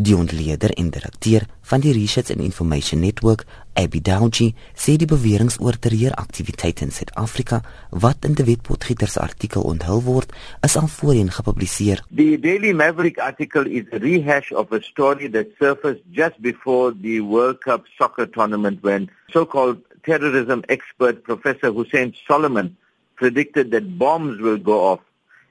Die ontleder en direkteur van die Research and Information Network, Abby Dougie, sê die beweringe oor terreuraktiwiteite in Suid-Afrika wat in die Wetpotgieter se artikel onthul word, is al voorheen gepubliseer. The Daily Maverick article is a rehash of a story that surfaced just before the World Cup soccer tournament when so-called terrorism expert Professor Hussein Solomon predicted that bombs will go off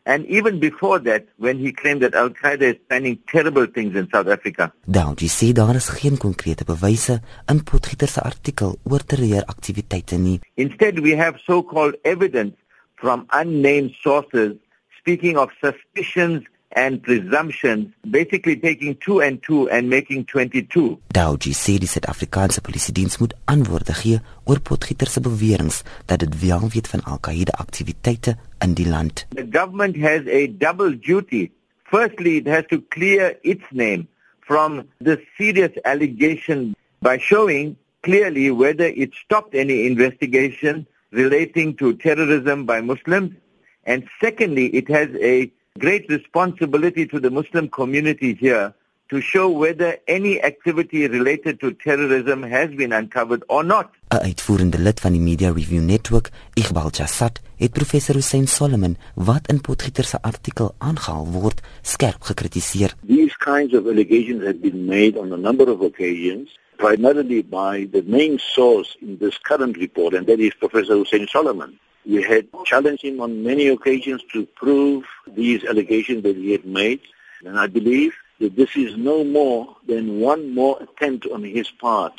and even before that when he claimed that Al Qaeda is planning terrible things in South Africa. Daudi sê daar is geen konkrete bewyse in Potgieter se artikel oor terreuraktiwiteite nie. Instead we have so-called evidence from unnamed sources speaking of suspicions and presumptions basically taking 2 and 2 and making 22. Daudi sê die Suid-Afrikaanse Polisie Diens moet antwoorde gee oor Potgieter se beweringe dat dit wel weet van Al-Qaeda aktiwiteite in die land. The government has a double duty. Firstly, it has to clear its name from the serious allegation by showing clearly whether it stopped any investigation relating to terrorism by Muslims and secondly, it has a great responsibility to the Muslim community here to show whether any activity related to terrorism has been uncovered or not. 'n Uitvoerende lid van die Media Review Network, Iqbal Jassat, het professor Hussein Solomon wat in Potgieter se artikel aangehaal word, skerp gekritiseer. These kinds of allegations have been made on a number of occasions primarily by the main source in this current report and that is Professor Hussein Solomon. We had challenged him on many occasions to prove these allegations that he had made. And I believe that this is no more than one more attempt on his part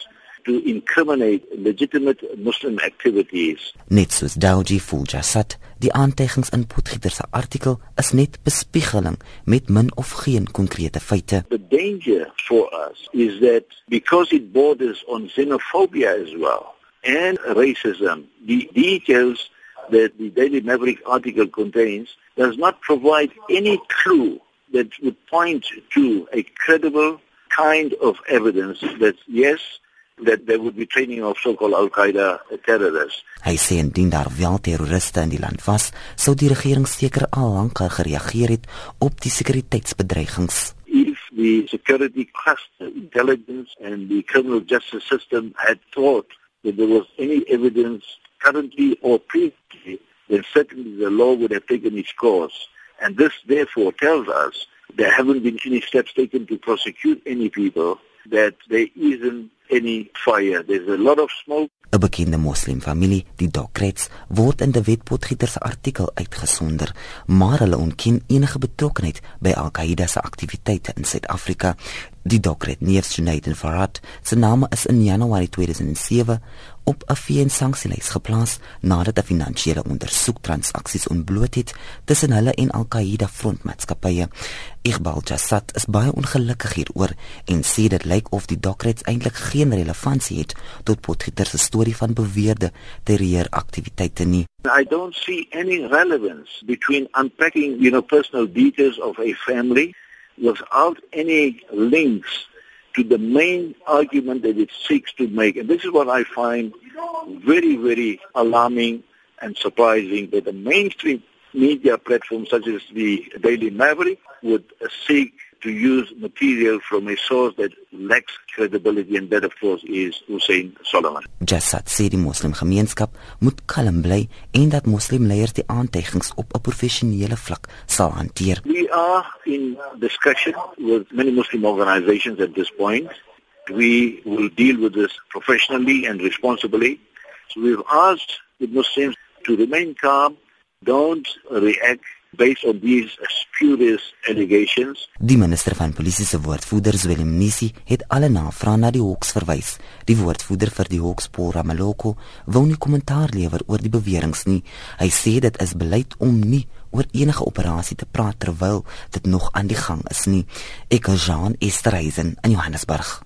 to incriminate legitimate Muslim activities. Net soos Douji Fuljassat, die aanteigings in Potgieter se artikel is net bespiegeling met min of geen konkrete feite. The danger for us is that because it borders on xenophobia as well and racism, the details that the Daily Maverick article contains does not provide any clue that would point to a credible kind of evidence that yes, that there would be training of so-called Al-Qaeda terrorists. Hy sê indien daar wel terroriste in die land was, sou die regering seker al lank gereageer het op die sekuriteitsbedreigings. If the security cluster, intelligence and the criminal justice system had thought that there was any evidence currently or previously, then certainly the law would have taken its course. And this therefore tells us there haven't been any steps taken to prosecute any people, that there isn't any fire. There's a lot of smoke. 'n Bekende moslimfamilie, die Dokrets, word in die wetpotgieter se artikel uitgesonder, maar hulle ontken enige betrokkenheid by Al-Qaeda se aktiwiteite in Suid-Afrika. Die Dokret neef Junaid Farhat se naam is in Januarie 2007 op 'n VN-sanksielys geplaas nadat 'n finansiële ondersoek transaksies ontbloot het tussen hulle en Al-Qaeda frontmaatskappye. Iqbal Jassat is baie ongelukkig hieroor en sê dit lyk of die Dokrets eintlik geen relevantie het tot Potgieter se storie van beweerde terreuraktiwiteite nie. I don't see any relevance between unpacking, you know, personal details of a family without any links to the main argument that it seeks to make. And this is what I find very, very alarming and surprising that the mainstream media platforms such as the Daily Maverick would seek to use material from a source that lacks credibility and that of course is Hussein Solomon. Jassat sê die moslimgemeenskap moet kalm bly en dat moslimleiers die aantuigings op 'n professionele vlak sal hanteer. We are in discussion with many Muslim organizations at this point. We will deal with this professionally and responsibly. So we've asked the Muslims to remain calm, don't react based on these spurious allegations. Die minister van polisie se woordvoerder Willem Nisi het alle navrae na die Hawks verwys. Die woordvoerder vir die Hawks, Paul Ramaloko, wou nie kommentaar lewer oor die beweringe nie. Hy sê dit is beleid om nie oor enige operasie te praat terwyl dit nog aan die gang is nie. Ek is Jean Esterhazen in Johannesburg.